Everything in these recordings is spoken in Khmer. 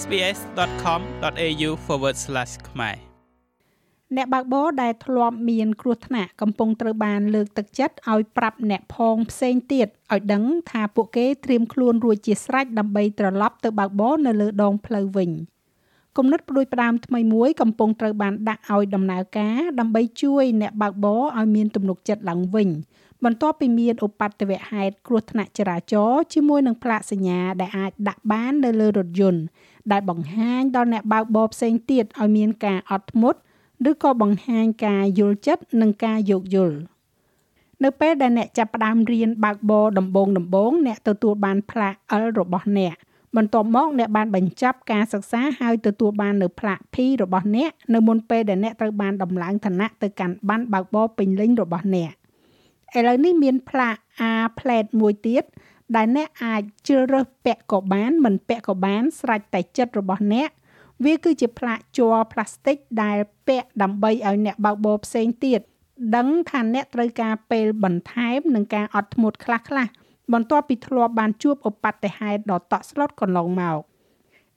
sbs.com.au/ ខ្មែរអ្នកបើកបរដែលធ្លាប់មានគ្រោះថ្នាក់កំពុងត្រូវបានលើកទឹកចិត្តឲ្យប្រាប់អ្នកផងផ្សេងទៀតឲ្យដឹងថាពួកគេត្រៀមខ្លួនរួចជាស្រេចដើម្បីត្រឡប់ទៅបើកបរនៅលើដងផ្លូវវិញគំនិតផ្ដួចផ្ដើមថ្មីមួយកំពុងត្រូវបានដាក់ឲ្យដំណើរការដើម្បីជួយអ្នកបើកបរឲ្យមានទំនុកចិត្តឡើងវិញបន្ទាប់ពីមានឧបទ្ទវហេតុគ្រោះថ្នាក់ចរាចរណ៍ជាមួយនឹងផ្លាកសញ្ញាដែលអាចដាក់បាននៅលើរថយន្ត ដែលបង្ហាញដល់អ្នកបើកបរផ្សេងទៀតឲ្យមានការអត់ធ្មត់ឬក៏បង្ហាញការយល់ចិត្តនិងការយោគយល់នៅពេលដែលអ្នកចាប់ផ្ដើមរៀនបើកបរដំបូងដំបូងអ្នកទទួលបានផ្លាក L របស់អ្នកបន្ទាប់មកអ្នកបានបញ្ចប់ការសិក្សាហើយទទួលបាននៅផ្លាក P របស់អ្នកនៅមុនពេលដែលអ្នកត្រូវបានដំឡើងឋានៈទៅកាន់ប័ណ្ណបើកបរពេញលេញរបស់អ្នកឥឡូវនេះមានផ្លាក A plate មួយទៀត ដែលអ្នកអាចជ្រើសរើសពាក់ក៏បាន មិនពាក់ក៏បាន ស្រេចតែចិត្តរបស់អ្នកវាគឺជាផ្លាកជ័រផ្លាស្ទិកដែលពាក់ដើម្បីឲ្យអ្នកបើកបរផ្សេងទៀតដឹងថាអ្នកត្រូវការពេលបន្ថែមនិងការអត់ធ្មត់ខ្លះៗបន្ទាប់ពីធ្លាប់បានជួបឧបទ្ទហេតុដ៏តក់ស្លុតកន្លងមក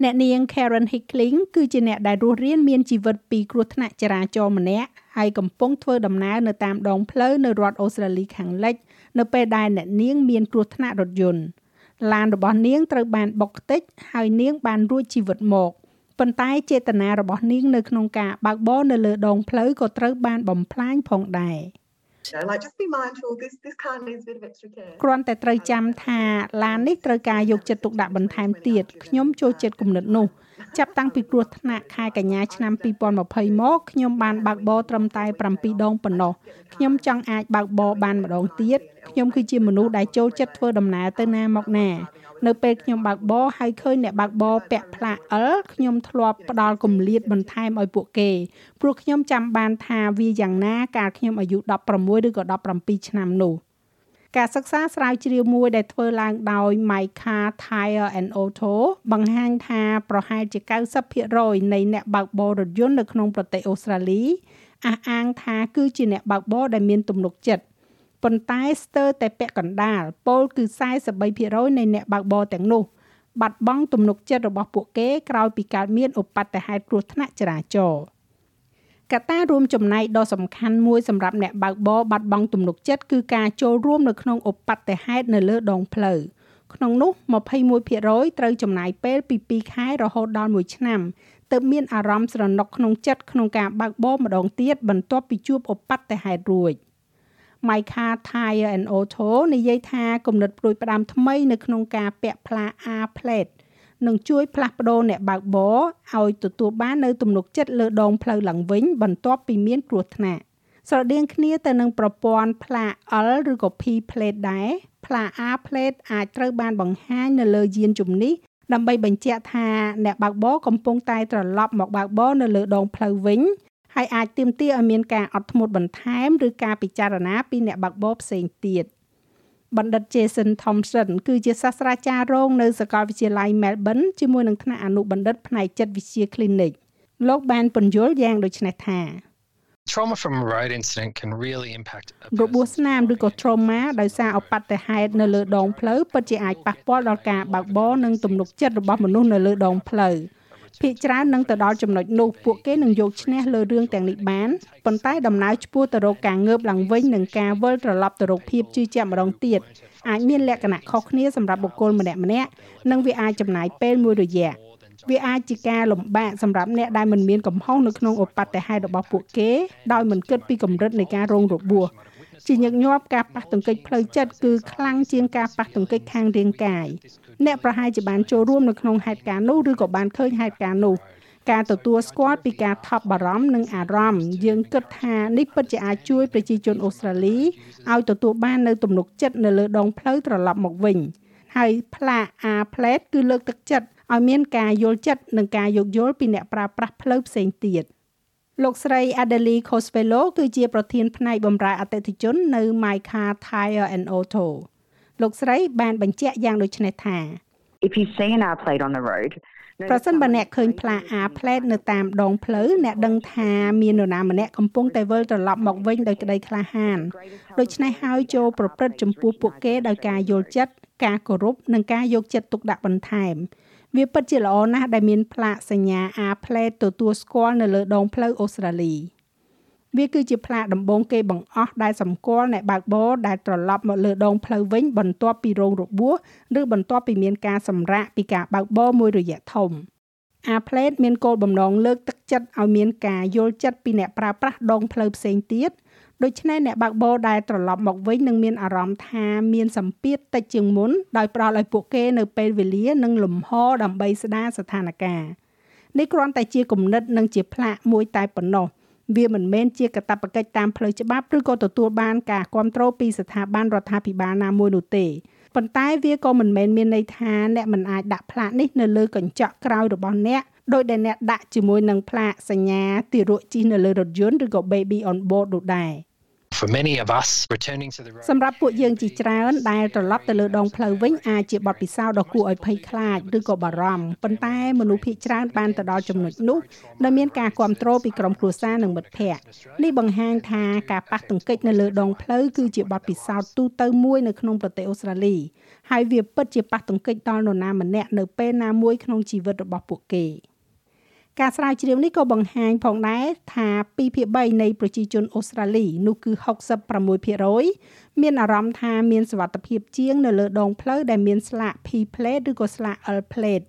អ្នកនាង Karen Hickling គឺជាអ្នកដែលរស់រានមានជីវិតពីគ្រោះថ្នាក់ចរាចរណ៍ម្នាក់ហើយកំពុងធ្វើដំណើរនៅតាមដងផ្លូវនៅរដ្ឋអូស្ត្រាលីខាងលិចនៅពេលដែលអ្នកនាងមានគ្រោះថ្នាក់រថយន្តឡានរបស់នាងត្រូវបានបុកខ្ទេចហើយនាងបានរួចជីវិតមកប៉ុន្តែចេតនារបស់នាងនៅក្នុងការបើកបរនៅលើដងផ្លូវក៏ត្រូវបានបំផ្លាញផងដែរ like just be mindful this this car needs a bit of extra care គ្រាន់តែត្រូវចាំថាឡាននេះត្រូវការយកចិត្តទុកដាក់បន្ថែមទៀតខ្ញុំចូលចិត្តគំនិតនោះចាប់តាំងពីគ្រោះថ្នាក់ខែកញ្ញាឆ្នាំ2020មកខ្ញុំបានបើកបរត្រឹមតែ7ដងប៉ុណ្ណោះខ្ញុំចង់អាចបើកបរបានម្ដងទៀតខ្ញុំគឺជាមនុស្សដែលចូលចិត្តធ្វើដំណើរទៅណាមកណា នៅពេលខ្ញុំបើកបរហើយឃើញអ្នកបើកបរពាក់ផ្លាក L ខ្ញុំធ្លាប់ផ្ដល់គម្លាតបន្ថែមឲ្យពួកគេព្រោះខ្ញុំចាំបានថាវាយ៉ាងណាកាលខ្ញុំអាយុ16ឬក៏17ឆ្នាំនោះការសិក្សាស្រាវជ្រាវមួយដែលធ្វើឡើងដោយ Mica Tire and Auto បង្ហាញថាប្រហែលជា90%នៃអ្នកបើកបររថយន្តនៅក្នុងប្រទេសអូស្ត្រាលីអះអាងថាគឺជាអ្នកបើកបរដែលមានទំនុកចិត្ត ប៉ុន្តែស្ទើរតែពាក់កណ្ដាលពលគឺ43%នៃអ្នកបើកបរទាំងនោះបាត់បង់ទំនុកចិត្តរបស់ពួកគេក្រោយពីកើតមានឧបទ្ទហេតុគ្រោះថ្នាក់ចរាចរណ៍កត្តារួមចំណែកដ៏សំខាន់មួយសម្រាប់អ្នកបើកបរបាត់បង់ទំនុកចិត្តគឺការចូលរួមនៅក្នុងឧបទ្ទហេតុនៅលើដងផ្លូវក្នុងនោះ21%ត្រូវចំណាយពេលពី2ខែរហូតដល់1ឆ្នាំទើបមានអារម្មណ៍ស្រណុកក្នុងចិត្តក្នុងការបើកបរម្ដងទៀតបន្ទាប់ពីជួបឧបទ្ទហេតុរួច។ Mica Tire and Auto និយាយថាគំនិតព្រួយផ្ដាំថ្មីនៅក្នុងការពាក់ផ្លា A plate នឹងជួយផ្លាស់ប្ដូរអ្នកបើកបរឲ្យទទួលបាននៅទំនុកចិត្តលើដងផ្លូវឡើងវិញ បន្ទាប់ពីមានគ្រោះថ្នាក់ស្រដៀងគ្នាទៅនឹងប្រព័ន្ធផ្លា L ឬក៏ P plate ដែរផ្លា A plate អាចត្រូវបានបង្ហាញនៅលើយានជំនិះដើម្បីបញ្ជាក់ថាអ្នកបើកបរកំពុងតែត្រឡប់មកបើកបរនៅលើដងផ្លូវវិញ ហើយអាចទាមទារឲ្យមានការអត់ធ្មត់បន្ថែម ឬការពិចារណាពីអ្នកបើកបរផ្សេងទៀតបណ្ឌិត Jason Thompson គឺជាសាស្ត្រាចារ្យរងនៅសាកលវិទ្យាល័យ Melbourne ជាមួយនឹងថ្នាក់អនុបណ្ឌិតផ្នែកចិត្តវិទ្យា Clinic លោកបានពន្យល់យ៉ាងដូចនេះថា Trauma from a road incident can really impact របួសស្នាមឬក៏ trauma ដោយសារឧបទ្ទហេតុនៅលើដងផ្លូវពិតជាអាចប៉ះពាល់ដល់ការបើកបរនិងទំនុកចិត្តរបស់មនុស្សនៅលើដងផ្លូវ។ ភាគច្រើននឹងទៅដល់ចំណុចនោះពួកគេនឹងយកឈ្នះលើរឿងទាំងនេះបានប៉ុន្តែដំណើរឆ្ពោះទៅរកការងើបឡើងវិញនិងការវិលត្រឡប់ទៅរកភាពជឿជាក់ម្ដងទៀតអាចមានលក្ខណៈខុសគ្នាសម្រាប់បុគ្គលម្នាក់ម្នាក់និងវាអាចចំណាយពេលមួយរយៈវាអាចជាការលំបាកសម្រាប់អ្នកដែលមិនមានកំហុសនៅក្នុងឧបទ្ទហេតុរបស់ពួកគេដោយមិនគិតពីកម្រិតនៃការរងរបួស ជាញឹកញាប់ការប៉ះទង្គិចផ្លូវចិត្តគឺខ្លាំងជាងការប៉ះទង្គិចខាងរាងកាយអ្នកប្រហែលជាបានចូលរួមនៅក្នុងហេតុការណ៍នោះឬក៏បានឃើញហេតុការណ៍នោះការទទួលស្គាល់ពីការថប់បារម្ភនិងអារម្មណ៍យើងគិតថានេះពិតជាអាចជួយប្រជាជនអូស្ត្រាលីឲ្យទទួលបាននៅទំនុកចិត្តនៅលើដងផ្លូវត្រឡប់មកវិញហើយផ្លាក A plate គឺលើកទឹកចិត្តឲ្យមានការយល់ចិត្តនិងការយោគយល់ពីអ្នកប្រើប្រាស់ផ្លូវផ្សេងទៀត លោកស្រី Adelie Cosvelo គឺជាប្រធានផ្នែកបម្រើអតិថិជននៅ My Car Tire and Auto លោកស្រីបានបញ្ជាក់យ៉ាងដូចនេះថា If you see an R plate on the road ប្រសិនបើអ្នកឃើញផ្លា A plate នៅតាមដងផ្លូវអ្នកដឹងថាមាននរណាម្នាក់កំពុងតែវិលត្រឡប់មកវិញដោយក្តីក្លាហានដូច្នេះហើយចូលប្រព្រឹត្តចំពោះពួកគេដោយការយល់ចិត្តការគោរពនិងការយកចិត្តទុកដាក់បន្ថែម វាពិតជាល្អណាស់ដែលមានផ្លាកសញ្ញា A plate ទទួលស្គាល់នៅលើដងផ្លូវអូស្ត្រាលីវាគឺជាផ្លាកដំបងគេបង្អស់ដែលសម្គាល់អ្នកបើកបរដែលត្រឡប់មកលើដងផ្លូវវិញបន្ទាប់ពីរងរបួសឬបន្ទាប់ពីមានការសម្រាកពីការបើកបរមួយរយៈធំ A plate មានគោលបំណងលើកទឹកចិត្តឲ្យមានការយល់ចិត្តពីអ្នកប្រើប្រាស់ដងផ្លូវផ្សេងទៀត ដូច្នេះអ្នកបើកបរដែលត្រឡប់មកវិញនឹងមានអារម្មណ៍ថាមានសម្ពាធតិចជាងមុនដោយផ្ដល់ឲ្យពួកគេនៅពេលវេលានិងលំហដើម្បីស្ដារស្ថានភាពនេះគ្រាន់តែជាគំនិតនិងជាផ្លាកមួយតែប៉ុណ្ណោះវាមិនមែនជាកាតព្វកិច្ចតាមផ្លូវច្បាប់ឬក៏ទទួលបានការគ្រប់គ្រងពីស្ថាប័នរដ្ឋាភិបាលណាមួយនោះទេប៉ុន្តែវាក៏មិនមែនមានន័យថាអ្នកមិនអាចដាក់ផ្លាកនេះនៅលើកញ្ចក់ក្រោយរបស់អ្នកដោយដែលអ្នកដាក់ជាមួយនឹងផ្លាកសញ្ញាទារកជិះនៅលើរថយន្តឬក៏ baby on board នោះដែរ For many of us, returning to the road សម្រាប់ពួកយើងជាច្រើនដែលត្រឡប់ទៅលើដងផ្លូវវិញអាចជាបទពិសោធន៍ដ៏គួរឲ្យភ័យខ្លាចឬក៏បារម្ភប៉ុន្តែមនុស្សភាគច្រើនបានទៅដល់ចំណុចនោះដោយមានការគ្រប់គ្រងពីក្រុមគ្រួសារនិងមិត្តភ័ក្តិនេះបង្ហាញថាការប៉ះទង្គិចនៅលើដងផ្លូវគឺជាបទពិសោធន៍ទូទៅមួយនៅក្នុងប្រទេសអូស្ត្រាលីហើយវាពិតជាប៉ះទង្គិចដល់នរណាម្នាក់នៅពេលណាមួយក្នុងជីវិតរបស់ពួកគេ។ ការស្រាវជ្រាវនេះក៏បង្ហាញផងដែរថា2ភាគ3នៃប្រជាជនអូស្ត្រាលីនោះគឺ66%មានអារម្មណ៍ថាមានសុវត្ថិភាពជាងនៅលើដងផ្លូវដែលមានស្លាក P plate ឬក៏ស្លាក L plate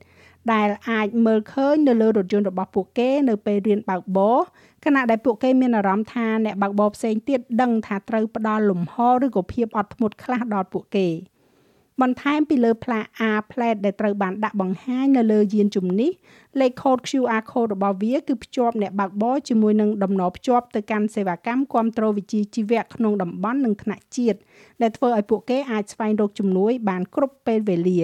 ដែលអាចមើលឃើញនៅលើរថយន្តរបស់ពួកគេនៅពេលរៀនបើកបរខណៈដែលពួកគេមានអារម្មណ៍ថាអ្នកបើកបរផ្សេងទៀតដឹងថាត្រូវផ្ដល់លំហឬក៏ភាពអត់ធ្មត់ខ្លះដល់ពួកគេ។ បន្ថែមពីលើផ្លាក A plate ដែលត្រូវបានដាក់បង្ហាញនៅលើយានជំនិះលេខកូដ QR code របស់វាគឺភ្ជាប់អ្នកបើកបរជាមួយនឹងដំណភ្ជាប់ទៅកាន់សេវាកម្មគាំទ្រវិជ្ជាជីវៈក្នុងតំបន់និងថ្នាក់ជាតិដែលធ្វើឲ្យពួកគេអាចស្វែងរកជំនួយបានគ្រប់ពេលវេលា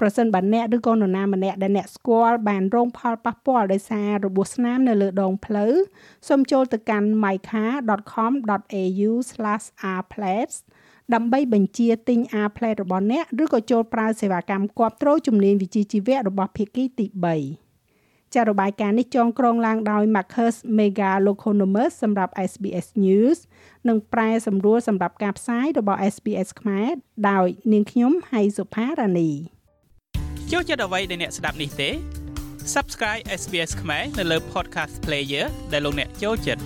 ប្រសិនបើអ្នកឬក៏នរណាម្នាក់ដែលអ្នកស្គាល់បានរងផលប៉ះពាល់ដោយសាររបួសស្នាមនៅលើដងផ្លូវសូមចូលទៅកាន់ mycar.com.au/rplates ដើម្បីបញ្ជាទិញ A plate របស់អ្នកឬក៏ចូលប្រើសេវាកម្មគ្រប់គ្រងជំនាញវិជ្ជាជីវៈរបស់ភាគីទី3ចាររបាយការណ៍នេះចងក្រងឡើងដោយ Marcus Megalokonomos សម្រាប់ SBS News និងប្រែសម្រួលសម្រាប់ការផ្សាយរបស់ SBS ខ្មែរដោយ នាងខ្ញុំហៃសុផារ៉ានីចូលចិត្តអ្វីដែលអ្នកស្ដាប់នេះទេ Subscribe SBS ខ្មែរនៅលើ Podcast Player ដែលលោកអ្នកចូលចិត្ត